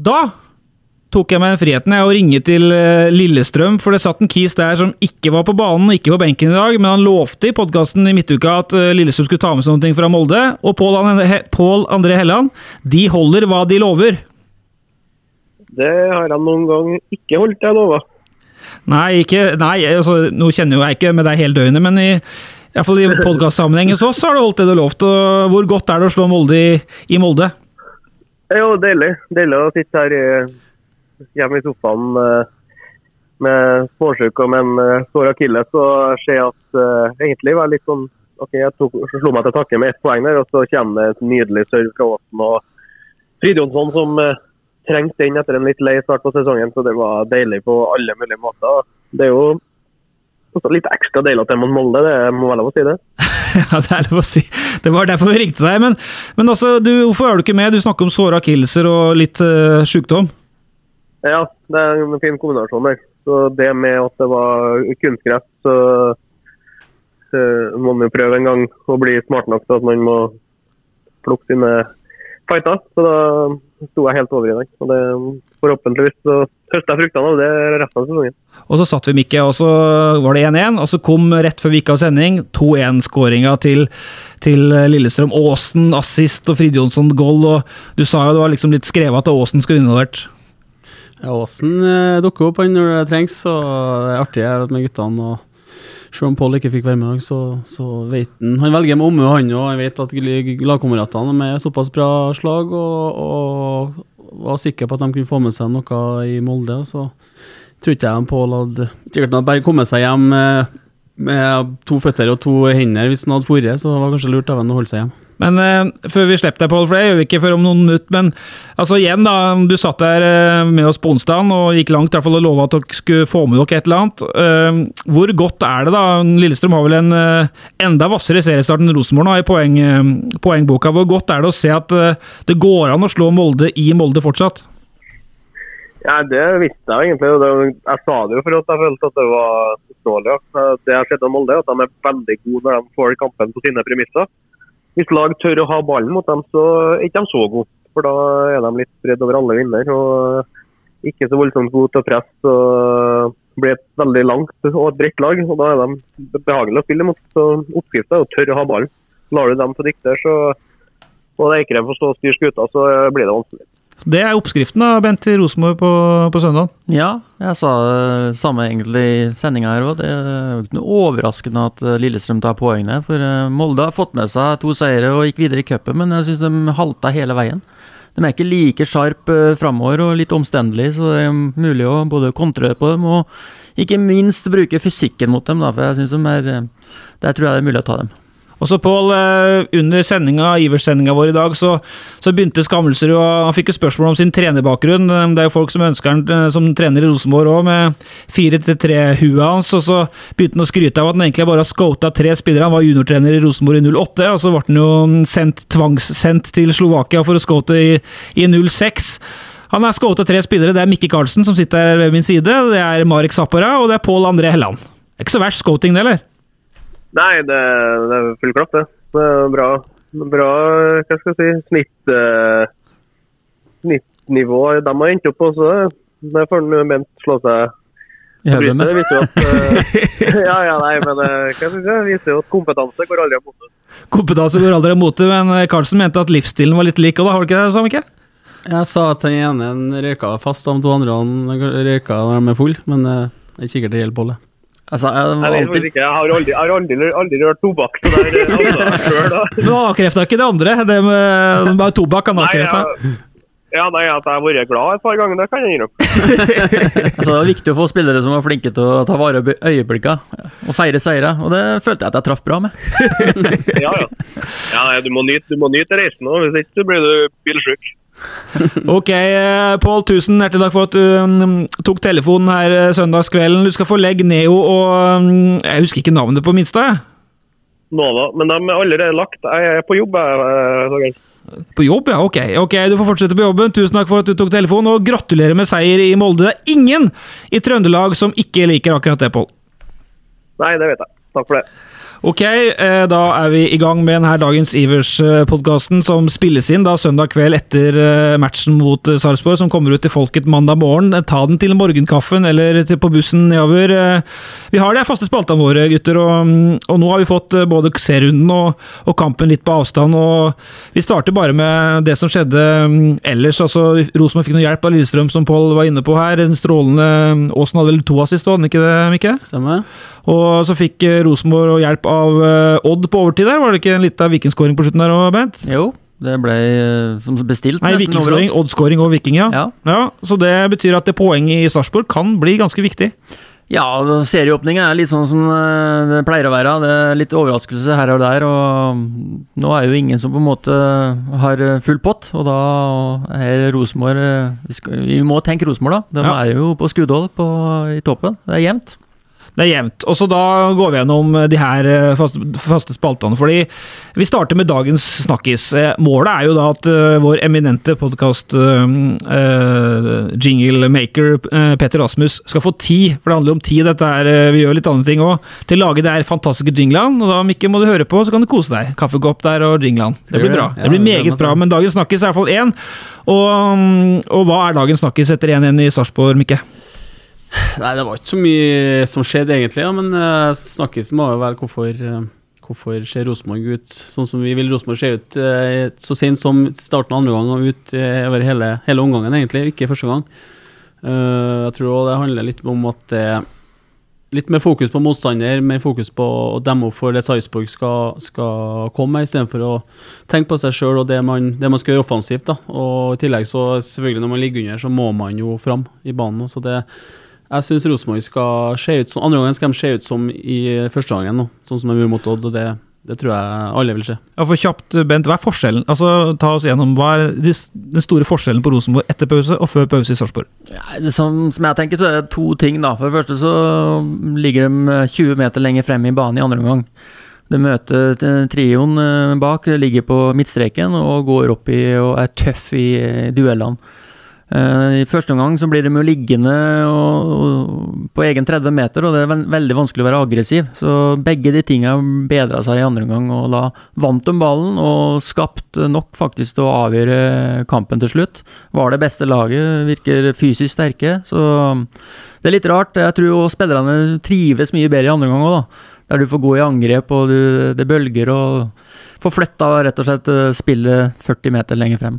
Da tok jeg meg friheten jeg å ringe til eh, Lillestrøm, for det satt en kis der som ikke var på banen, ikke på benken i dag, men han lovte i podkasten i midtuka at eh, Lillestrøm skulle ta med seg noe fra Molde. Og Pål André- Helland, de holder hva de lover. Det har han noen gang ikke holdt, jeg lover. Nei, ikke, nei altså, nå kjenner jo jeg ikke med deg hele døgnet, men i, i, hvert fall i podkastsammenheng hos oss har du holdt det du lovte. hvor godt er det å slå Molde i, i Molde? Det er jo deilig. Deilig å sitte her hjemme i sofaen eh, med småsjuk og med en uh, sår akilles og se at uh, egentlig var litt sånn ok, Jeg tok, slo meg til takke med ett poeng der, og så kommer det et nydelig serve fra Åsen og Fridjonsson som uh, trengte den etter en litt lei start på sesongen. Så det var deilig på alle mulige måter. Det er jo også litt ekstra deilig at er mot Molde, det må være lov å si det. Ja, det er lov å si. Det var derfor vi ringte deg. Men, men altså, du, hvorfor er du ikke med? Du snakker om såre akillser og litt uh, sykdom. Ja, det er en fin kombinasjon der. Så det med at det var kunstgress, så eh, må man jo prøve en gang å bli smart nok til at man må plukke sine fighter. Så da sto jeg helt over i dag. Og det, forhåpentligvis så høster jeg fruktene av det resten av sesongen. Og så satt vi Mikke, og så var det 1-1. Og så kom rett før vi gikk av sending 2-1-skåringa til, til Lillestrøm. Aasen assist og Fridjonsson goal. Og du sa jo det var liksom litt skrevet at Aasen skulle involvert. Ja, Åsen eh, dukker opp han når det trengs, og det er artig her med guttene. og selv om Pål ikke fikk være med, så, så vet han Han velger med omhu, han òg. Jeg vet at lagkameratene er med såpass bra slag, og, og var sikker på at de kunne få med seg noe i Molde. Så tror ikke jeg Pål hadde Sikkert hadde bare kommet seg hjem med, med to føtter og to hender hvis han hadde dratt, så det var kanskje lurt av ham å holde seg hjemme. Men eh, før vi slipper deg, Pål, for det gjør vi ikke før om noen minutter. Men altså igjen, da. Du satt der eh, med oss på onsdagen og gikk langt i hvert fall og lova at dere skulle få med dere et eller annet. Eh, hvor godt er det, da? Lillestrøm har vel en eh, enda hvassere seriestart enn Rosenborg nå i poeng, eh, poengboka. Hvor godt er det å se at eh, det går an å slå Molde i Molde fortsatt? Ja, Det visste jeg egentlig. det, Jeg sa det jo for at jeg følte at det var dårlig. Det jeg har sett av Molde, er at de er veldig gode når de får kampen på sine premisser. Hvis lag tør å ha ballen mot dem, så er ikke de så gode. For da er de litt spredd over alle vinder. Og ikke så voldsomt gode til å presse. og blir et veldig langt og et bredt lag. og Da er de behagelige å spille mot. Så Oppskriften er å tørre å ha ballen. Lar du dem få dikte, så og Eikrem får stå og styre skuta, så blir det vanskelig. Det er oppskriften da, Bent i Rosenborg på, på søndag. Ja, jeg sa det samme egentlig i sendinga her òg. Det er jo ikke noe overraskende at eh, Lillestrøm tar poengene. For eh, Molde har fått med seg to seire og gikk videre i cupen, men jeg syns de halta hele veien. De er ikke like sharp uh, framover og litt omstendelig, så det er mulig å både kontre på dem og ikke minst bruke fysikken mot dem, da, for jeg synes de er eh, Der tror jeg det er mulig å ta dem. Og så Pål, eh, under sendinga, Ivers-sendinga vår i dag, så, så begynte Skammelser og Han fikk jo spørsmål om sin trenerbakgrunn. Eh, Det er jo folk som ønsker han eh, som trener i Rosenborg òg, med 4-3-huet hans. Og så begynte han å skryte av at han egentlig bare har scota tre spillere. Han var juniortrener i Rosenborg i 08, og så ble han jo sendt, tvangssendt til Slovakia for å scoute i, i 06. Han har scota tre spillere. Det er Mikke Karlsen, som sitter ved min side. Det er Marek Zappara, og det er Pål André Helland. Det er ikke så verst scouting, det, eller? Nei, det, det er full klapp, det. det er bra, bra hva skal jeg si, snitt, eh, snittnivå de har endt opp på. Så det får ment slå seg I hodet. Det viser jo at eh, Ja, ja, nei, men eh, hva skal jeg si, det viser jo at kompetanse går aldri av mote. Kompetanse går aldri av mote, men Karlsen mente at livsstilen var litt lik, da har du ikke det, samme, ikke? Jeg sa at den ene røyka fast, de to andre han røyka når de er full, men det er sikkert det gjelder Bolle. Altså, jeg, Jeg, vet alltid, ikke, jeg har aldri, jeg har aldri, aldri rørt tobakk Det der, altså, før, da. Men han avkrefta ikke det andre, det med med tobakk. han avkrefta. Ja, nei, At jeg har vært glad et par ganger, det kan jeg innrømme. Altså, det var viktig å få spillere som var flinke til å ta vare på øyeblikkene og feire seire, og det følte jeg at jeg traff bra med. Ja, ja. ja nei, du, må nyte, du må nyte reisen nå, hvis ikke så blir du bilsjuk. Ok, eh, Pål, tusen hjertelig takk for at du mm, tok telefonen her eh, søndagskvelden. Du skal få legge Neo og mm, Jeg husker ikke navnet på minste. Nova. Men de er allerede lagt. Jeg er på jobb. jeg, eh. På jobb, ja. Ok, ok, du får fortsette på jobben. Tusen takk for at du tok telefonen, og gratulerer med seier i Molde. Det er ingen i Trøndelag som ikke liker akkurat det, Pål. Nei, det vet jeg. Takk for det. Ok, eh, da er vi i gang med denne dagens Ivers-podkasten, som spilles inn da søndag kveld etter eh, matchen mot eh, Sarpsborg, som kommer ut til folket mandag morgen. Ta den til morgenkaffen eller til på bussen nedover. Vi har de faste spaltene våre, gutter, og, mm, og nå har vi fått både serierunden og, og kampen litt på avstand. og Vi starter bare med det som skjedde mm, ellers. altså Rosenborg fikk noe hjelp av Lillestrøm, som Pål var inne på her. En strålende Aasen hadde vel to assist, hadde han ikke det, Mikke? Stemmer? Og så fikk Rosenborg hjelp av eh, Odd på overtid der. Var det ikke en liten vikingskåring på slutten der òg, Bent? Jo, det ble eh, som bestilt Nei, vikingskåring, Odd-skåring og Viking, ja. Ja. ja. Så det betyr at det poenget i Sarpsborg kan bli ganske viktig. Ja, serieåpningen er litt sånn som eh, det pleier å være. Det er litt overraskelse her og der. Og nå er jo ingen som på en måte har full pott, og da er Rosenborg Vi vi må tenke Rosenborg, da. De Ja. er jo på skuddhold på, i toppen. Det er jevnt. Det er jevnt. Og så da går vi gjennom de her eh, faste, faste spaltene. fordi Vi starter med dagens snakkis. Eh, Målet er jo da at eh, vår eminente podkast jinglemaker uh, Petter Rasmus skal få tid, for det handler om tid. dette er, eh, Vi gjør litt andre ting òg, til å lage de her fantastiske jinglene. Og da Mikke, må du høre på, så kan du kose deg. Kaffekopp der og jinglene. Det blir bra. Det blir meget bra. Men dagens snakkis er i hvert fall én. Og, mm, og hva er dagens snakkis etter 1-1 i Sarpsborg, Mikke? Nei, det var ikke så mye som skjedde, egentlig. Ja, men uh, snakkes må være hvorfor uh, Hvorfor ser Rosenborg ut sånn som vi vil Rosenborg se ut uh, så sent som starten av andre gang og ut over hele, hele omgangen, egentlig, ikke første gang. Jeg tror det handler litt om at det litt mer fokus på motstander, mer fokus på å demme opp for det Sarpsborg skal, skal komme med, istedenfor å tenke på seg sjøl og det man, det man skal gjøre offensivt. Da. Og I tillegg, så selvfølgelig når man ligger under, så må man jo fram i banen. Så det, jeg syns Rosenborg skal se ut som Andre gangen skal de se ut som i første gangen, nå, sånn som de gjorde mot Odd. og det, det tror jeg alle vil se. Ja, for kjapt, Bent, Hva er forskjellen? Altså, ta oss gjennom, Hva er de, den store forskjellen på Rosenborg etter pause og før pause i Sarpsborg? Ja, som, som jeg tenker, så er det to ting. da. For det første så ligger de 20 meter lenger frem i banen i andre omgang. De møter t- trioen eh, bak, ligger på midtstreken og går opp i og er tøff i eh, duellene. Eh, I første omgang så blir de jo liggende og, og på egen 30 meter, og det er veldig vanskelig å være aggressiv. Så begge de tinga bedra seg i andre omgang, og da vant de ballen og skapte nok faktisk til å avgjøre kampen til slutt. Var det beste laget, virker fysisk sterke, så det er litt rart. Jeg tror spillerne trives mye bedre i andre omgang òg, da. Der du får gå i angrep, og du, det bølger og får flytta rett og slett eh, spillet 40 meter lenger frem.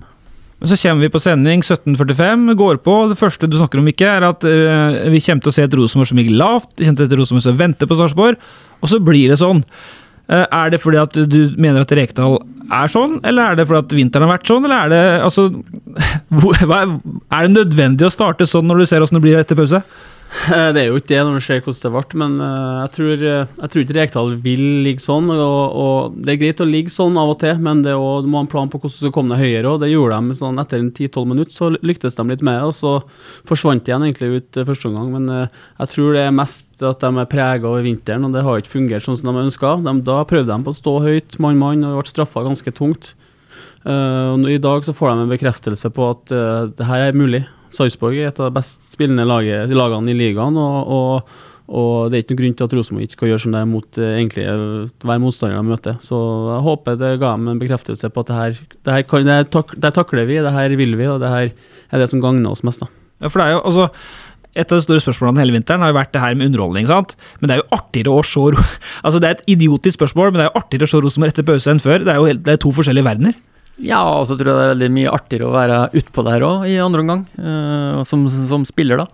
Men Så kommer vi på sending 17.45, går på. Det første du snakker om, ikke, er at uh, vi kommer til å se et Rosenborg som ligger lavt. Vi kommer til å se et Rosenborg som venter på Sarpsborg, og så blir det sånn. Uh, Er det fordi at du mener at Rekdal er sånn, eller er det fordi at vinteren har vært sånn, eller er det altså hvor- hva er, det nødvendig å starte sånn når du ser åssen det blir etter pause? Eh, Det er jo ikke det når du ser hvordan det ble, men eh, jeg tror, eh, jeg tror ikke Rekdal vil ligge sånn. Og, og Det er greit å ligge sånn av og til, men det også, du må ha en plan på hvordan du skal komme deg høyere. Og det gjorde de sånn etter en 10-12 minutter, så lyktes de litt med det. Og så forsvant de igjen egentlig ut første omgang. Men jeg tror det er mest at de er prega over vinteren, og det har ikke fungert sånn som de ønska. Da prøvde de på å stå høyt, mann-mann, og ble straffa ganske tungt. Uh, I dag så får de en bekreftelse på at uh, det her er mulig. Sarpsborg er et av de best spillende laget, lagene i ligaen. og, og og det er ikke noen grunn til at Rosenborg ikke kan gjøre sånn der mot eh, egentlig eh, hver motstander de møter. Så jeg håper det ga dem en bekreftelse på at det her, det her, kan, det her, tak, det her takler vi, det her vil vi, og det her er det som gagner oss mest. da. Ja, for det er jo, altså et av de store spørsmålene hele vinteren har jo vært det her med underholdning. sant? Men det er jo artigere å se Altså Det er et idiotisk spørsmål, men det er jo artigere å se Rosenborg etter pause enn før. Det er jo det er to forskjellige verdener. Ja, og så tror jeg det er veldig mye artigere å være utpå der òg i andre omgang, uh, som, som spiller, da.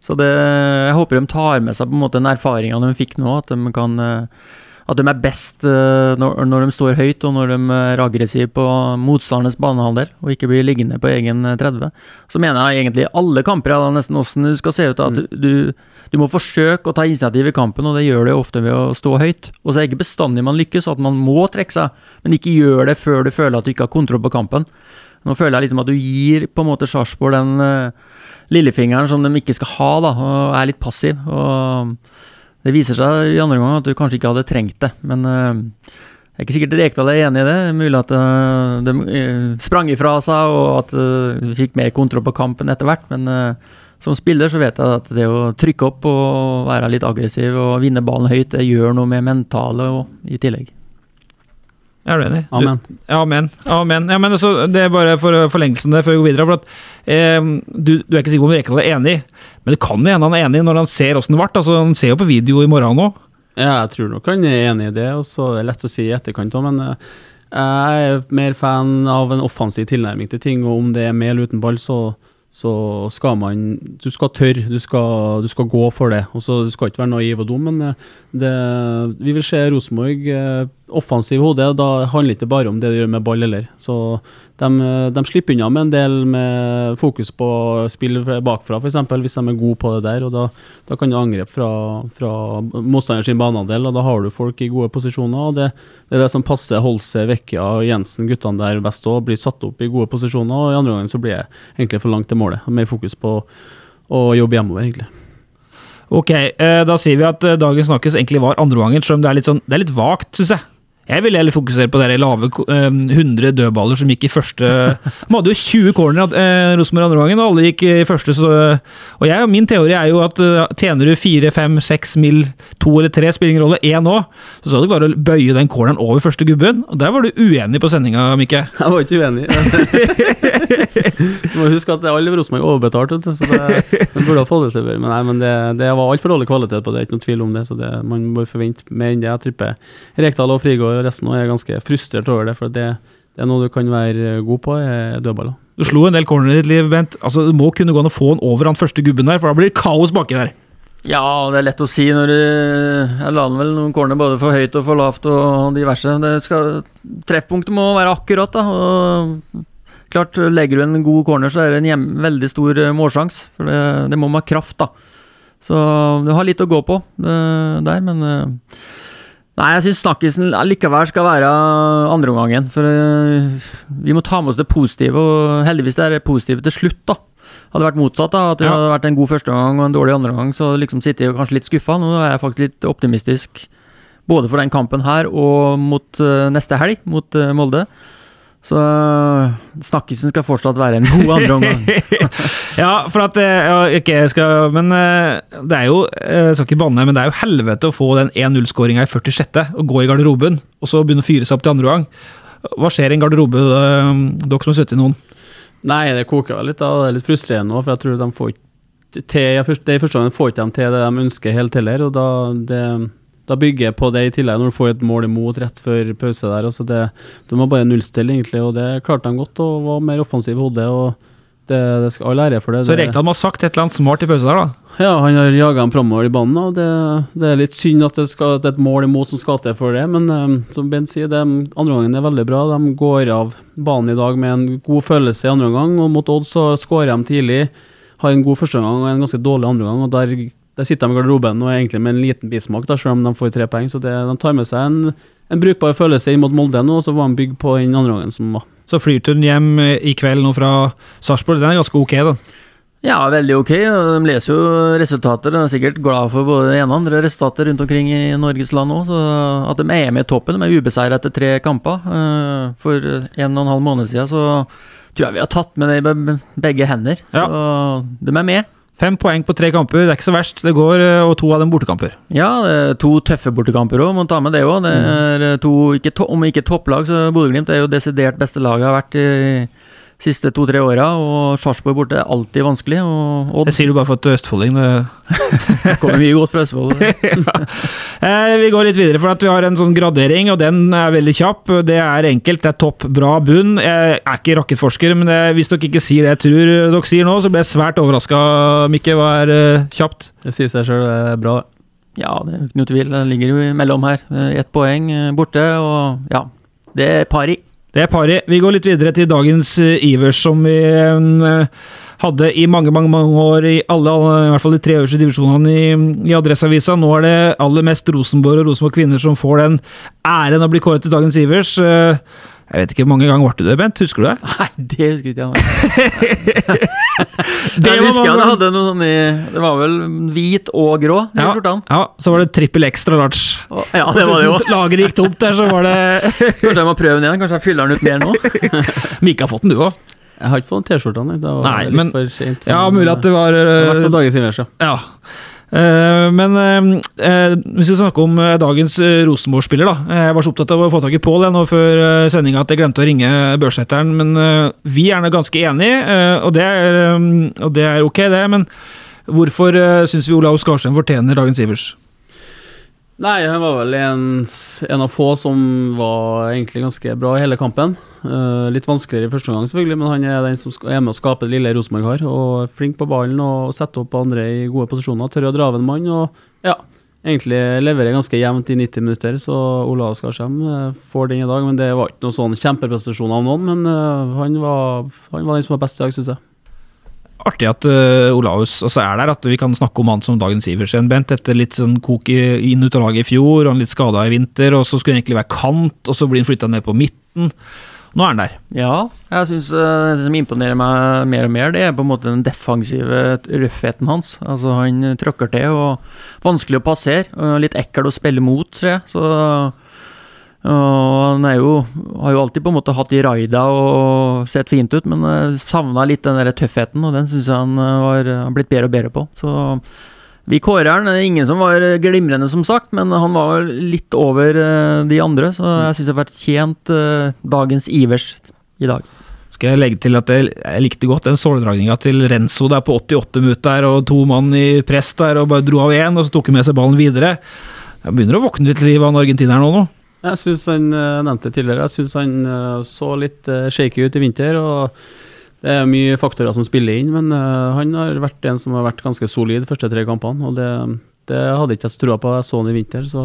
Så det, jeg håper de tar med seg på en måte den erfaringa de fikk nå, at de kan eh, at de er best eh, når, når de står høyt og når de er aggressive på motstandernes banehalvdel og ikke blir liggende på egen eh, 30. Så mener jeg egentlig alle kamper ja, nesten hvordan du skal se ut. At du, du, du må forsøke å ta initiativ i kampen, og det gjør du ofte ved å stå høyt. Og så er det ikke bestandig man lykkes, at man må trekke seg, men ikke gjør det før du føler at du ikke har kontroll på kampen. Nå føler jeg liksom at du gir på en måte Sarpsborg den uh, lillefingeren som de ikke skal ha, da, og er litt passiv. og det viser seg i andre omgang at du kanskje ikke hadde trengt det, men uh, jeg er ikke sikkert Rekdal er enig i det. Mulig at uh, de uh, sprang ifra seg, og at de fikk mer kontroll på kampen etter hvert. Men som spiller så vet jeg at det å trykke opp og være litt aggressiv og vinne ballen høyt, det gjør noe med mentale og i tillegg. Er du enig? Amen. Du, amen. amen. Ja, men altså, det er bare for forlengelsen der før vi går videre. for at eh, du, du, er ikke sikker på om Rekdal er enig, men det kan jo hende han er enig når han ser åssen det ble. Altså, han ser jo på video i morgen òg. Ja, jeg tror nok han er enig i det, og så er det lett å si i etterkant òg, men eh, jeg er mer fan av en offensiv tilnærming til ting, og om det er med eller uten ball, så så skal man Du skal tørre, du skal, du skal gå for det. Og så Du skal ikke være naiv og dum, men det, vi vil se Rosenborg eh, offensiv hode. Da handler det ikke bare om det du gjør med ball heller. Så de, de, slipper unna med en del med fokus på spill bakfra, f.eks. hvis de er gode på det der. og Da, da kan du angripe fra, fra motstanders baneandel, og da har du folk i gode posisjoner. og Det, det er det som passer Holse, Vekkia og Jensen, guttene der best òg. Blir satt opp i gode posisjoner. og I andre gangen så blir det egentlig for langt til målet. Mer fokus på å jobbe hjemover, egentlig. Ok, eh, da sier vi at eh, dagens snakkes egentlig var andreomgangen, selv om det er litt, sånn, det er litt vagt, syns jeg. Jeg ville heller fokusere på de lave 100 eh, dødballer som gikk i første De hadde jo 20 corner eh, Rosenborg andre gangen, og alle gikk i første. Så, og jeg, min teori er jo at uh, tjener du 4, 5, 6 mil, 2 eller 3, spiller ingen rolle, én òg, så skal du klare å bøye den corneren over første gubben. Og der var du uenig på sendinga, Mikke. Jeg var ikke uenig. du må huske at alle Rosenborg er overbetalt, så det, de burde ha fått det til. Men, nei, men det, det var altfor dårlig kvalitet på det, ikke noe tvil om det. Så det, man bør forvente mer enn det. Jeg tripper Rekdal og Frigård resten og er ganske frustrert over det. For det, det er noe du kan være god på, er dødballer. Du slo en del corner i ditt liv, Bent. Altså, Det må kunne gå an å få den over han første gubben der, for da blir det kaos baki der. Ja, det er lett å si når du Jeg la vel noen corner både for høyt og for lavt og diverse. Det skal, treffpunktet må være akkurat, da. og klart, Legger du en god corner, så er det en hjem, veldig stor eh, målsjanse. For det, det, må med kraft, da. Så du har litt å gå på uh, der, men uh, Nei, jeg syns snakkisen likevel skal være andreomgangen. For uh, vi må ta med oss det positive, og heldigvis det er det positive til slutt, da. Hadde det vært motsatt, da, at det ja. hadde vært en god førsteomgang og en dårlig andreomgang, så liksom sitter jeg kanskje litt skuffa. Nå er jeg faktisk litt optimistisk både for den kampen her og mot uh, neste helg, mot uh, Molde. Så snakkelsen snakkisen skal fortsatt være en god andre omgang. ja, for at eh, ja, ikke skal Men uh, det er jo Jeg skal ikke banne, men det er jo helvete å få den 1-0-skåringa i 46. og gå i garderoben, og så begynne å fyre seg opp til andre gang. Hva skjer i en garderobe, dere som har sittet i noen? Nei, det koker litt. Da. Det er litt frustrerende òg, for jeg tror de får ikke til Det i første gang får ikke de til det de ønsker helt heller, og da det da bygger jeg på det i tillegg, når du får et mål imot rett før pause der. Altså det, de var bare nullstill, egentlig, og det klarte de godt og var mer offensiv i hodet. og det, det skal all ære for det. Så Rekdal må ha sagt et eller annet smart i pause der, da? Ja, han har jaga dem framover i banen, og det, det, er litt synd at det, skal, at det er et mål imot som skal til for det. Men um, som Bent sier, det, andre gangen er veldig bra. De går av banen i dag med en god følelse i andre omgang, og mot Odd så skårer de tidlig. Har en god første førsteomgang og en ganske dårlig andre gang, og der der sitter de i garderoben og er egentlig med en liten bismak, da, selv om de får tre poeng. Så det, de tar med seg en, en brukbar følelse inn mot Molde nå, og så var de bygd på den andre gangen som var. Så flyturen hjem i kveld nå fra Sarpsborg, den er ganske ok, da? Ja, veldig ok. De leser jo resultater. De er sikkert glad for både det ene og andre resultater rundt omkring i Norges land òg. At de er med i toppen. De er ubeseiret etter tre kamper. Eh, for en og en halv måned siden så tror jeg vi har tatt med det i begge hender. Ja. Så de er med. Fem poeng på tre kamper, det er ikke så verst. Det går, eh, Og to av dem bortekamper. Ja, to tøffe bortekamper òg, må ta med det òg. Det mm. eh, to, ikke to, om ikke topplag, så Bodø-Glimt er jo desidert beste laget har vært i siste to-tre åra, og Sarpsborg borte er alltid vanskelig. Og, og det sier du bare for at du er østfolding. Det kommer mye godt fra Østfold. ja. eh, vi går litt videre, for vi har en sånn gradering, og den er veldig kjapp. Det er enkelt, det er topp, bra bunn. Jeg er ikke rakettforsker, men det, hvis dere ikke sier det jeg tror dere sier nå, så blir jeg svært overraska, Mikke. Hva er uh, kjapt? Det sier seg sjøl, det er bra. Ja, det er ikke noe tvil. Den ligger jo imellom her. Eh, Ett poeng eh, borte, og ja. Det er pari. Det er pari. Vi går litt videre til dagens eh, Ivers, som vi eh, hadde i mange mange, mange år i alle, i hvert fall de tre øverste divisjonene i, i Adresseavisa. Nå er det aller mest Rosenborg og Rosenborg kvinner som får den æren å bli kåret til dagens Ivers. Eh, Jeg vet ikke hvor mange ganger ble du det, Bent? Husker du det? Nei, det husker ikke jeg. Det jeg husker jeg det hadde noe sånn i Det var vel hvit og grå, Ja, ja, så var det trippel extra large. Ja, det var det jo. Lageret gikk tomt der, så var det Kanskje jeg må prøve den igjen? Kanskje jeg fyller den ut mer nå? Mika har fått den, du òg. Jeg har ikke fått T-skjortene. Det var Nei, litt men- for sent. Ja, mulig at det var Det noen vært på dagens invers, ja. Eh, men eh, eh, vi snakke om dagens Rosenborg-spiller. da. Jeg var så opptatt av å få tak i Pål nå før sendinga at jeg glemte å ringe børsetteren. Men vi er nå ganske enige, og, det er, og det er ok, det. Men hvorfor syns vi Olav Skarsheim fortjener dagens Ivers? Nei, han var vel en, en av få som var egentlig ganske bra i hele kampen. Uh, litt vanskeligere i første omgang, selvfølgelig, men han er den som er med å skape det lille Rosenborg har. Og flink på ballen og setter opp andre i gode posisjoner. Tør å dra av en mann og ja, egentlig leverer ganske jevnt i 90 minutter. Så Ola Skarsheim eh, får den i dag, men det var ikke noen sånn kjempeprestasjon av noen. Men uh, han, var, han var den som var best i dag, syns jeg. Artig at uh, Olaus altså er der, at vi kan snakke om han som dagens Iversen, Bent. Etter litt sånn kok i, inn ut av laget i fjor, og han litt skada i vinter, og så skulle han egentlig være kant, og så blir han flytta ned på midten. Nå er han der. Ja, jeg syns det som imponerer meg mer og mer, det er på en måte den defensive røffheten hans. Altså Han tråkker til og vanskelig å passere. og Litt ekkel å spille mot, tror jeg. Så og han jo, har jo alltid på en måte hatt i raida og sett fint ut, men jeg savna litt den der tøffheten, og den syns jeg han eh, var, har blitt bedre og bedre på. Så vi kårer han. Det ingen som var glimrende, som sagt, men han var litt over eh, de andre, så jeg syns jeg har vært tjent eh, dagens Ivers i dag. Skal jeg legge til at jeg, jeg likte godt den såledragninga til Renzo der på 88 minutt der, og to mann i press der, og bare dro av én, og så tok han med seg ballen videre. Jeg begynner å våkne litt liv av han argentineren nå, nå. Jeg syns han eh, nevnte tidligere, jeg syns han eh, så litt eh, shaky ut i vinter. og Det er mye faktorer som spiller inn, men han har vært en som har vært ganske solid de første tre kampene. og Det, det hadde ikke jeg så trua på. Jeg så han i vinter, så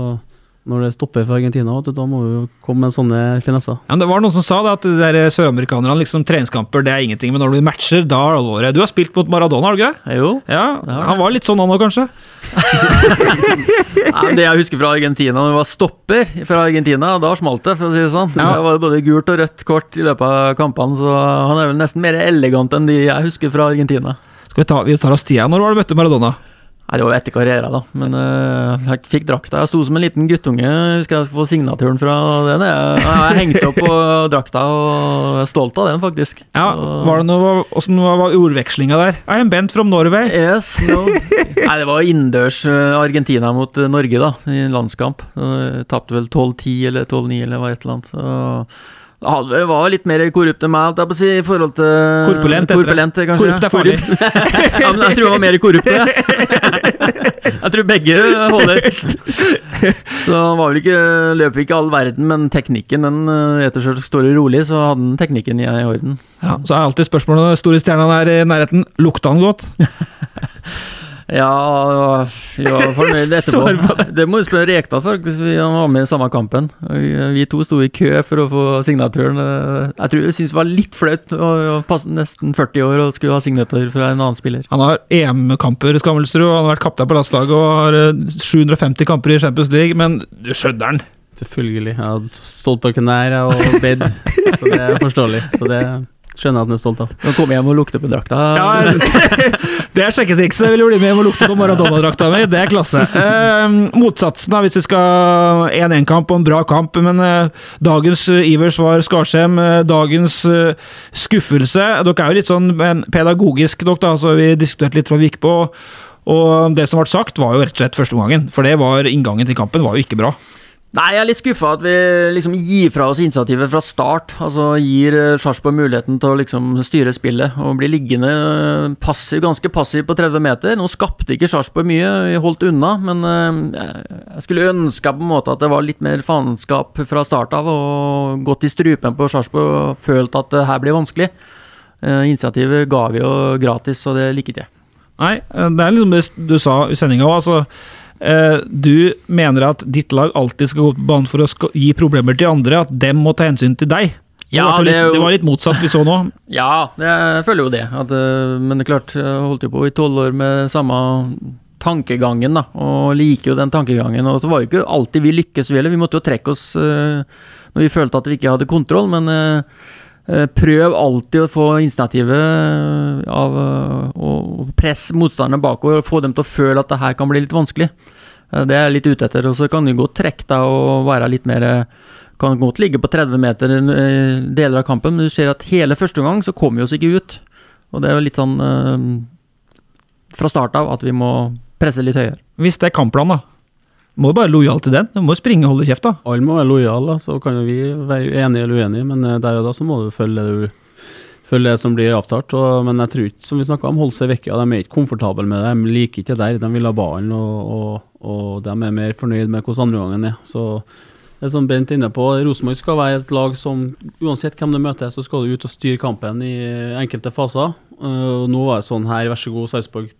når det stopper for Argentina, vet du, da må vi jo komme med sånne finesser. Ja, men det var noen som sa det, at de der søramerikanerne, liksom treningskamper, det er ingenting, men når du matcher, da er det alvoret. Du har spilt mot Maradona, har du ikke det? Jo. Ja, han var litt sånn han òg, kanskje? Nei, det jeg husker fra Argentina, når vi var stopper fra Argentina, da smalt det, for å si det sånn. Ja. Det var både gult og rødt kort i løpet av kampene, så han er vel nesten mer elegant enn de jeg husker fra Argentina. Skal vi ta, vi tar oss tida. Når var du møtte Maradona? Nei, Det var etter karrieren, da, men uh, jeg fikk drakta. Jeg sto som en liten guttunge, husker jeg få signaturen fra den. Jeg, jeg hengte opp på drakta og er stolt av den, faktisk. Ja, var det noe, Åssen var, var ordvekslinga der? I am Bent from Norway. Yes, no. Nei, det var innendørs eh, Argentina mot eh, Norge, da, i landskamp. Uh, Tapte vel 12-10 eller 12-9 eller hva et eller annet. Så det det var litt mer korrupt enn meg, jeg på å si, i forhold til Korpulent. Korpulent, kanskje. Korrupt er farlig. Ja, men jeg tror det var mer korrupt, jeg. tror begge holder. Så han var vel ikke, løp ikke all verden, men teknikken, den eh, slett står rolig, så hadde han teknikken i orden. Ja, så er alltid spørsmålet når store stjerna er i nærheten. Lukta han godt? Ja, vi var fornøyd etterpå. Det må du spørre Rekdal, faktisk. Vi var med i samme kampen. Vi, to sto i kø for å få signaturen. Jeg tror jeg syntes det var litt flaut å passe nesten 40 år og skulle ha signatur fra en annen spiller. Han har EM-kamper, Skammelsrud, han har vært kaptein på landslaget og har eh, 750 kamper i Champions League, men du skjønner han. Selvfølgelig. Jeg hadde stått på knær og bedt, så det er forståelig. Så det skjønner at han er stolt av. Nå kom jeg hjem og lukte på drakta. Ja, det er sjekketrikset. Vil du bli med hjem og lukte på Maradona-drakta mi? Det er klasse. Eh, motsatsen, da, hvis vi skal 1-1-kamp og en bra kamp, men eh, dagens eh, Ivers var Skarsheim. Eh, dagens eh, skuffelse Dere er jo litt sånn pedagogisk, dere, da, så vi diskuterte litt fra vi gikk på. Og det som ble sagt, var jo rett og slett første omgangen. For det var inngangen til kampen var jo ikke bra. Nei, jeg er litt skuffa at vi liksom gir fra oss initiativet fra start. Altså gir eh, Sarpsborg muligheten til å liksom styre spillet og bli liggende eh, passiv, ganske passiv på 30 meter. Nå skapte ikke Sarpsborg mye, vi holdt unna, men eh, jeg skulle ønska på en måte at det var litt mer faenskap fra start av, og gått i strupen på Sarpsborg og følt at det her blir vanskelig. Initiativet ga vi jo gratis, og det liket jeg. Nei, det er liksom det du sa i sendinga òg. Altså, du mener at ditt lag alltid skal gå på banen for å gi problemer til andre, at dem må ta hensyn til deg. Ja, det litt, er det var litt motsatt vi så nå. Ja, jeg føler jo det. At, øh, men det er klart, jeg holdt jo på i tolv år med samme tankegangen, da. Og liker jo den tankegangen. Og så var jo ikke alltid vi lykkes vi heller. Vi måtte jo trekke oss øh, når vi følte at vi ikke hadde kontroll. Men prøv alltid å få initiativet av øh, å presse motstanderne bakover og få dem til å føle at det her kan bli litt vanskelig. Eh, Det er jeg litt ute etter. Og så kan du godt trekke deg og være litt mer eh, Kan godt ligge på 30 meter I deler av kampen, men du ser at hele første omgang så kommer vi oss ikke ut. Og det er jo litt sånn eh, fra start av at vi må presse litt høyere. Hvis det er kampplanen, da. Må jo bare lojal til den. Du må jo springe og holde kjeft, da. Alle må være lojale, så kan jo vi være enige eller uenige, men eh, der og da så må du følge det, du, følge det som blir avtalt. Men jeg tror ikke, som vi snakka om, holde seg vekke. De er ikke komfortable med det, de liker ikke det der. De vil ha ballen, og, og, og de er mer fornøyd med hvordan andreomgangen er. Så det er som Bent inne på, Rosenborg skal være et lag som uansett hvem du møter, så skal du ut og styre kampen i enkelte faser. Uh, og nå var det sånn her, vær så god, Sarpsborg,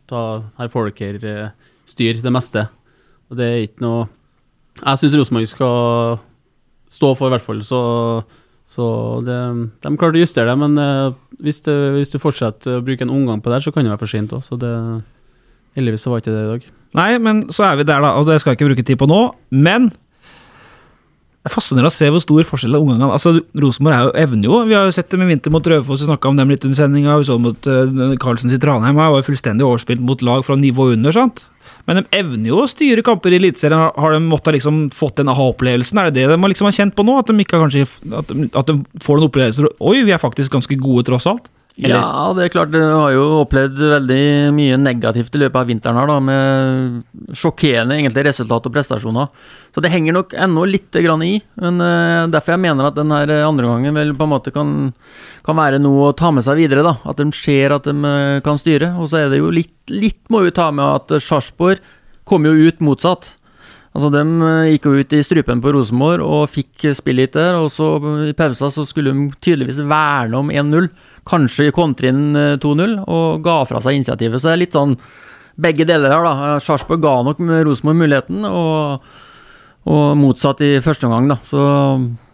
her får dere uh, styre det meste. Og det er ikke noe Jeg syns Rosenborg skal stå for, i hvert fall. Så, så det, de klarte å justere det, men uh, hvis, det, hvis du fortsetter å bruke en omgang på det, så kan det være for sent òg. Så det Heldigvis så var ikke det i dag. Nei, men så er vi der, da, og det skal jeg ikke bruke tid på nå. Men det er fascinerende å se hvor stor forskjell er omgangene. Altså, Rosenborg er evner jo Vi har jo sett det med Vinter mot Raufoss, vi snakka om dem litt under sendinga. Vi så mot uh, Carlsens i Tranheim, her var jo fullstendig overspilt mot lag fra nivå under. sant? Men de evner jo å styre kamper i Eliteserien. Har- de måttet liksom fått den aha-opplevelsen? Er det det de liksom har kjent på nå? At de, kanskje, at de, at de får den opplevelsen Oi, vi er faktisk ganske gode, tross alt. Eller? Ja, det er klart. Du har jo opplevd veldig mye negativt i løpet av vinteren her, da, med sjokkerende egentlig resultat og prestasjoner. Så det henger nok ennå litt grann i. Men uh, derfor jeg mener at den her andre gangen vel på en måte kan, kan være noe å ta med seg videre. da, At de ser at de eh, kan styre. Og så er det jo litt, litt må vi ta med at Sarpsborg kom jo ut motsatt. Altså, De eh, gikk jo ut i strupen på Rosenborg og fikk spillet der. Og så i pausa så skulle de tydeligvis verne om 1-0. Kanskje kontre inn eh, 2-0, og ga fra seg initiativet. Så det er litt sånn begge deler her, da. Sarpsborg ga nok Rosenborg muligheten, og, og motsatt i første omgang, da. Så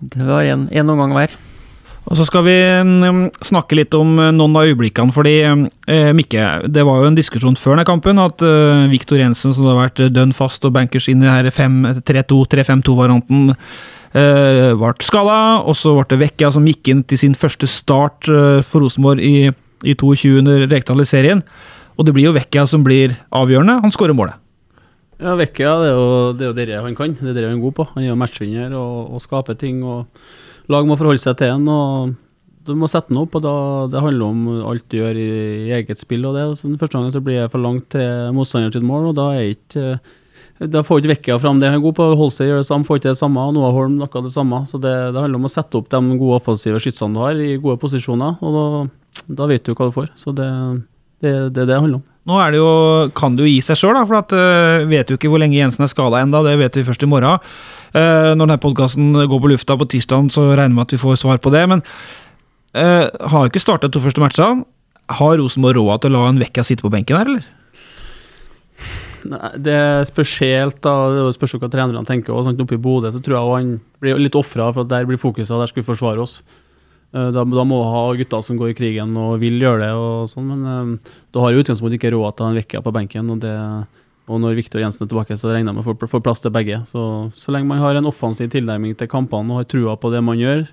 det var én omgang hver. Og så skal vi mm, snakke litt om eh, noen av øyeblikkene, fordi eh, Mikke, det var jo en diskusjon før denne kampen at eh, Viktor Jensen, som har vært dønn fast og bankers inn i her 3-2-3-5-2-varianten, eh, ble skada. Og så ble det Vekka som gikk inn til sin første start eh, for Rosenborg i, i 22 under Rekdal i serien. Og det blir jo Vekka som blir avgjørende. Han skårer målet. Ja, Vekka det er jo det, er jo han kan. Det er det han er god på. Han er jo matchvinner og, og skaper ting. og Lag må forholde seg til han. og Du må sette den opp, og da, det handler om alt du gjør i, i eget spill. og det. Så den Første gangen så blir jeg for langt til motstanderen mål, og da er ikke da får ikke Vekkia fram det han er god på. Holse gjør det samme, får ikke det samme. Noah Holm noe det samme. Så det, det handler om å sette opp de gode offensive skytsene du har, i gode posisjoner. og Da, da vet du hva du får. Så det det er det det handler om. Nå er det jo, kan det jo gi seg sjøl, for at, uh, vet jo ikke hvor lenge Jensen er skada ennå. Det vet vi først i morgen. Uh, når denne podkasten går på lufta på tirsdag, så regner vi med at vi får svar på det. Men uh, har ikke starta to første matchene. Har Rosenborg råd til å la en Vekka sitte på benken her, eller? Nei, det er helt, da, det spørs hva trenerne tenker. og sånt Oppe i Bodø så tror jeg han blir litt ofra for at der blir fokuset, der skal vi forsvare oss. Eh, Da, da må du ha gutter som går i krigen og vil gjøre det, og sånn, men eh, du har i utgangspunktet ikke råd til å ha en Vekkia på benken. Og, det, og når Viktor Jensen er tilbake, så regner jeg med å få- plass til begge. Så, så lenge man har en offensiv tilnærming til kampene og har trua på det man gjør,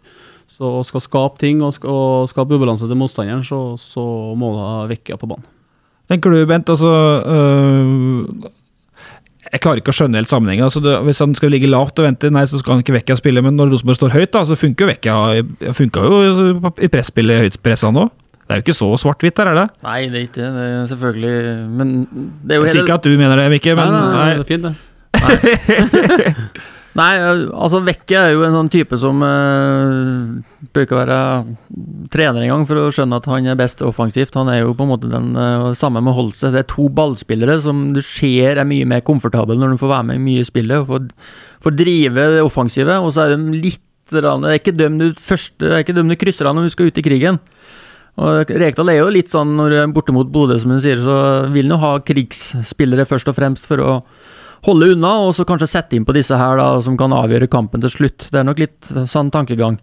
så, og skal skape ting og, skal, og skape ubalanse til motstanderen, så, så må du ha Vekkia på banen. Tenker du, Bent, altså øh, Jeg klarer ikke å skjønne helt sammenhengen. Altså, det, hvis han skal ligge lavt og vente, nei, så skal han ikke Vekka spille. Men når Rosenborg står høyt, da, så funker jo Vekkia funka jo i presspillet, høyt pressa nå. Det er jo ikke så svart-hvitt der, er det? Nei, det er ikke det. Er selvfølgelig Men det er jo Jeg sier ikke at du mener det, Mikke, men nei, nei, nei. det er fint, det. Nei, altså Vekke er jo en sånn type som uh, bruker å være trener en gang for å skjønne at han er best offensivt. Han er jo på en måte den uh, samme med Holse. Det er to ballspillere som du ser er mye mer komfortable når de får være med mye i spillet og får, drive det offensive. Og så er de litt Det er ikke dem du første, det er ikke dem du krysser av når du skal ut i krigen. Og Rekdal er jo litt sånn når du er borte mot Bodø, som hun sier, så vil han jo ha krigsspillere først og fremst for å holde unna, og så kanskje sette inn på disse her da, som kan avgjøre kampen til slutt. Det er nok litt sånn tankegang.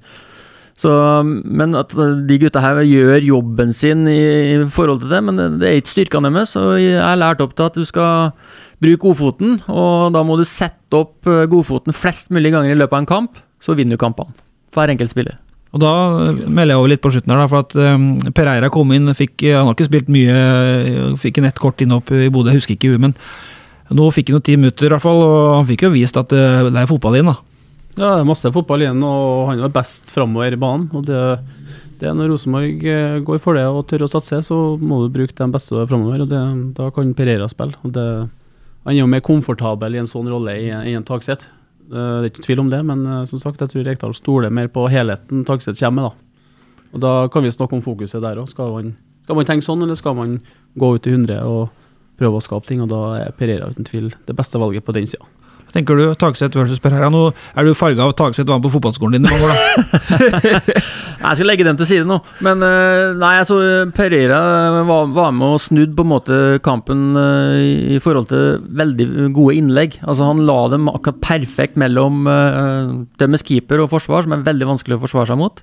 Så, men at de gutta her gjør jobben sin i, i forhold til det, men det er ikke styrkene deres. Og jeg er lært opp til at du skal bruke godfoten, og da må du sette opp eh, godfoten flest mulig ganger i løpet av en kamp, så vinner du kampene. Hver enkelt spiller. Og da melder jeg over litt på slutten her, da, for at um, Pereira kom inn, fikk, han har ikke spilt mye, fikk en ett kort innopp i Bodø, husker ikke huet, men nå fikk han noen ti minutter, i hvert fall, og han fikk jo vist at uh, det er fotball igjen. da. Ja, det er masse fotball igjen, og han var best framover i banen. og det, det Når Rosenborg eh, går for det og tør å satse, så må du bruke den beste framover. og det, Da kan Pereira spille. og det, Han er jo mer komfortabel i en sånn rolle i en taksett. Det er ikke tvil om det, men eh, som sagt, jeg tror Rekdal stoler mer på helheten Tagseth kommer med. da. Og Da kan vi snakke om fokuset der òg. Skal, skal man tenke sånn, eller skal man gå ut i 100 og prøve å skape ting? og Da er Pereira uten tvil det beste valget på den sida tenker du? Tagseth versus Pereira. Nå er du farga av Tagseth var med på fotballskolen din i mange år, da. jeg skal legge dem til side nå. Men eh, nei, altså Pereira var, var med og snudde på en måte kampen eh, i forhold til veldig gode innlegg. Altså Han la dem akkurat perfekt mellom uh, deres keeper og forsvar, som er veldig vanskelig å forsvare seg mot.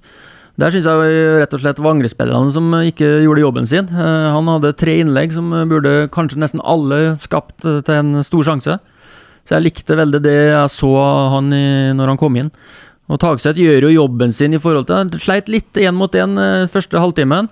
Der syns jeg rett og slett var angrespillerne som ikke gjorde jobben sin. Han hadde tre innlegg som burde kanskje nesten alle skapt til en stor sjanse. Så jeg likte veldig det jeg så han i, når han kom inn. Og Tagseth gjør jo jobben sin i forhold til Han sleit litt én mot én eh, første halvtimen.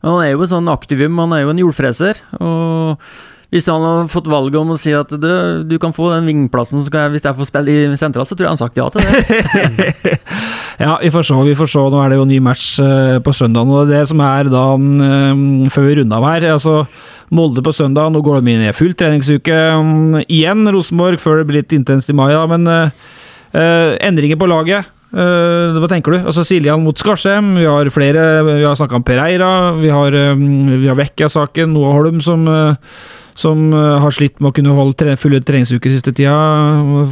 Men han er jo en sånn aktivum, han er jo en jordfreser. Og hvis han har fått valget om å si at du, du kan få den vingplassen jeg, hvis jeg får spille i sentral, så tror jeg han sagt ja til det. ja, vi får se. vi får se. Nå er det jo ny match uh, på søndag. Og det som er da, um, før vi runder av her altså Molde på søndag, nå går de inn i full treningsuke um, igjen. Rosenborg før det blir litt intenst i mai, da, men uh, endringer på laget. Uh, hva tenker du? Altså Siljan mot Skarsheim, vi har flere Vi har snakka om Pereira, vi har, um, vi har Vekkia-saken, Noah Holm som, uh, som har slitt med å kunne holde tre, fulle treningsuker siste tida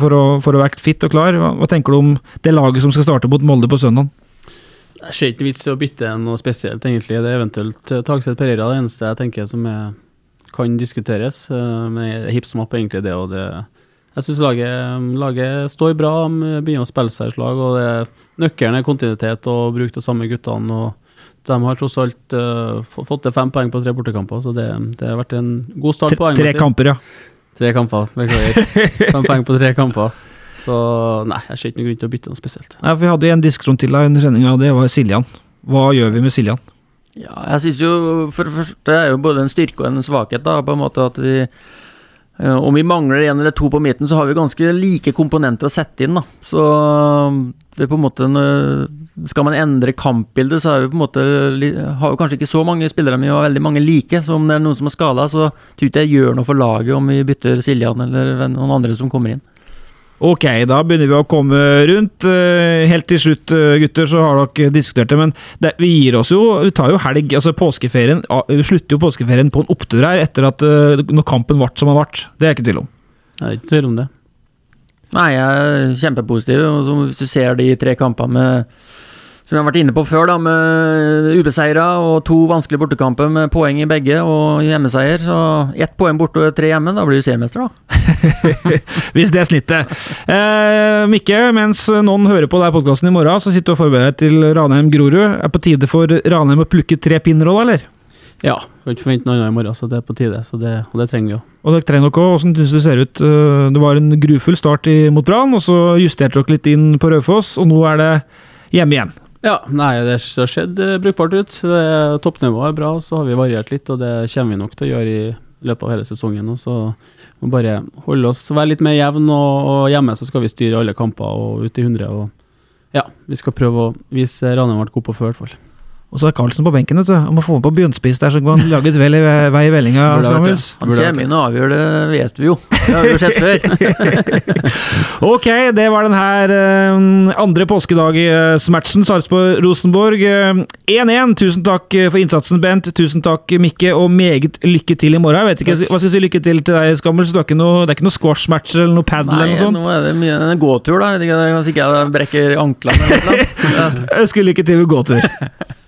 for å, for å være fit og klar. Hva, hva, tenker du om det laget som skal starte mot Molde på søndag? Jeg ser ikke vits i å bytte noe spesielt, egentlig. Det er eventuelt Tagset Pereira det eneste jeg tenker som er kan diskuteres. Eh, men hipp som opp egentlig det og det. Jeg syns laget, laget, står bra, begynner å spille seg i slag. og Nøkkelen er kontinuitet og bruk de samme guttene. og De har tross alt uh, fått til fem poeng på tre bortekamper, så det, det, har vært en god start. på Tre kamper, ja. Tre kamper, beklager. fem poeng på tre kamper. Så nei, jeg ser ikke noen grunn til å bytte noe spesielt. Nei, for Vi hadde en diskusjon til under sendinga, og det var Siljan. Hva gjør vi med Siljan? Ja, jeg synes jo for det første er jo både en styrke og en svakhet, da, på en måte at vi eh, om vi mangler en eller to på midten, så har vi ganske like komponenter å sette inn. da. Så vi på en måte, Skal man endre kampbildet, så er vi på en måte, har vi kanskje ikke så mange spillere, men vi har veldig mange like. Så om det er noen som er skada, så tror jeg ikke jeg gjør noe for laget om vi bytter Siljan eller noen andre som kommer inn. Ok, da begynner vi å komme rundt. Eh, helt til slutt, eh, gutter, så har dere diskutert det, men det, vi gir oss jo Vi tar jo helg. altså påskeferien, Vi slutter jo påskeferien på en opptur her etter at eh, når kampen ble som den ble. Det er jeg ikke tvil om. Jeg er ikke tvil om det. Nei, jeg er kjempepositiv. Hvis du ser de tre kampene med som vi har vært inne på før, da, med ubeseira og to vanskelige bortekamper med poeng i begge og hjemmeseier. Så ett poeng borte og tre hjemme, da blir du seriemester, da. Hvis det er snittet. Eh, Mikke, mens noen hører på deg podkasten i morgen, så sitter du og forbereder deg til Ranheim-Grorud. Er på tide for Ranheim å plukke tre pinner eller? Ja, kan ikke forvente noe annet i morgen, så det er på tide. Det, og det trenger vi jo. Og dere trenger dere òg. Hvordan syns du det ser ut? Eh, det var en grufull start mot Brann, og så justerte dere litt inn på Raufoss, og nå er det hjemme igjen. Ja, nei, det har sett uh, brukbart ut. Toppnivået er bra, så har vi variert litt, og det kommer vi nok til å gjøre i løpet av hele sesongen. Og så må bare holde oss, være litt mer jevn, og, og, hjemme så skal vi styre alle kamper og ut i 100. Og ja, vi skal prøve å vise Ranheim ble god på før, i hvert fall. Og så er Karlsen på benken, vet du. Må få med på bunnspiss der, så kan han lage et vel i vei i vellinga. Han kommer inn og avgjør det, vet vi jo. Det har vi jo sett før. ok, det var den her andre påskedag-matchen Sarpsborg-Rosenborg 1-1. Uh, Tusen takk for innsatsen, Bent. Tusen takk, Mikke, og meget lykke til i morgen. Jeg vet ikke, Hva skal jeg si lykke til til deg, Skammel? Så det er ikke noe, noe squash-match eller noe padel eller noe sånt? Nei, Nå er det mye en gåtur, da. Kanskje ikke jeg brekker anklene eller noe. Ønsker lykke til med gåtur.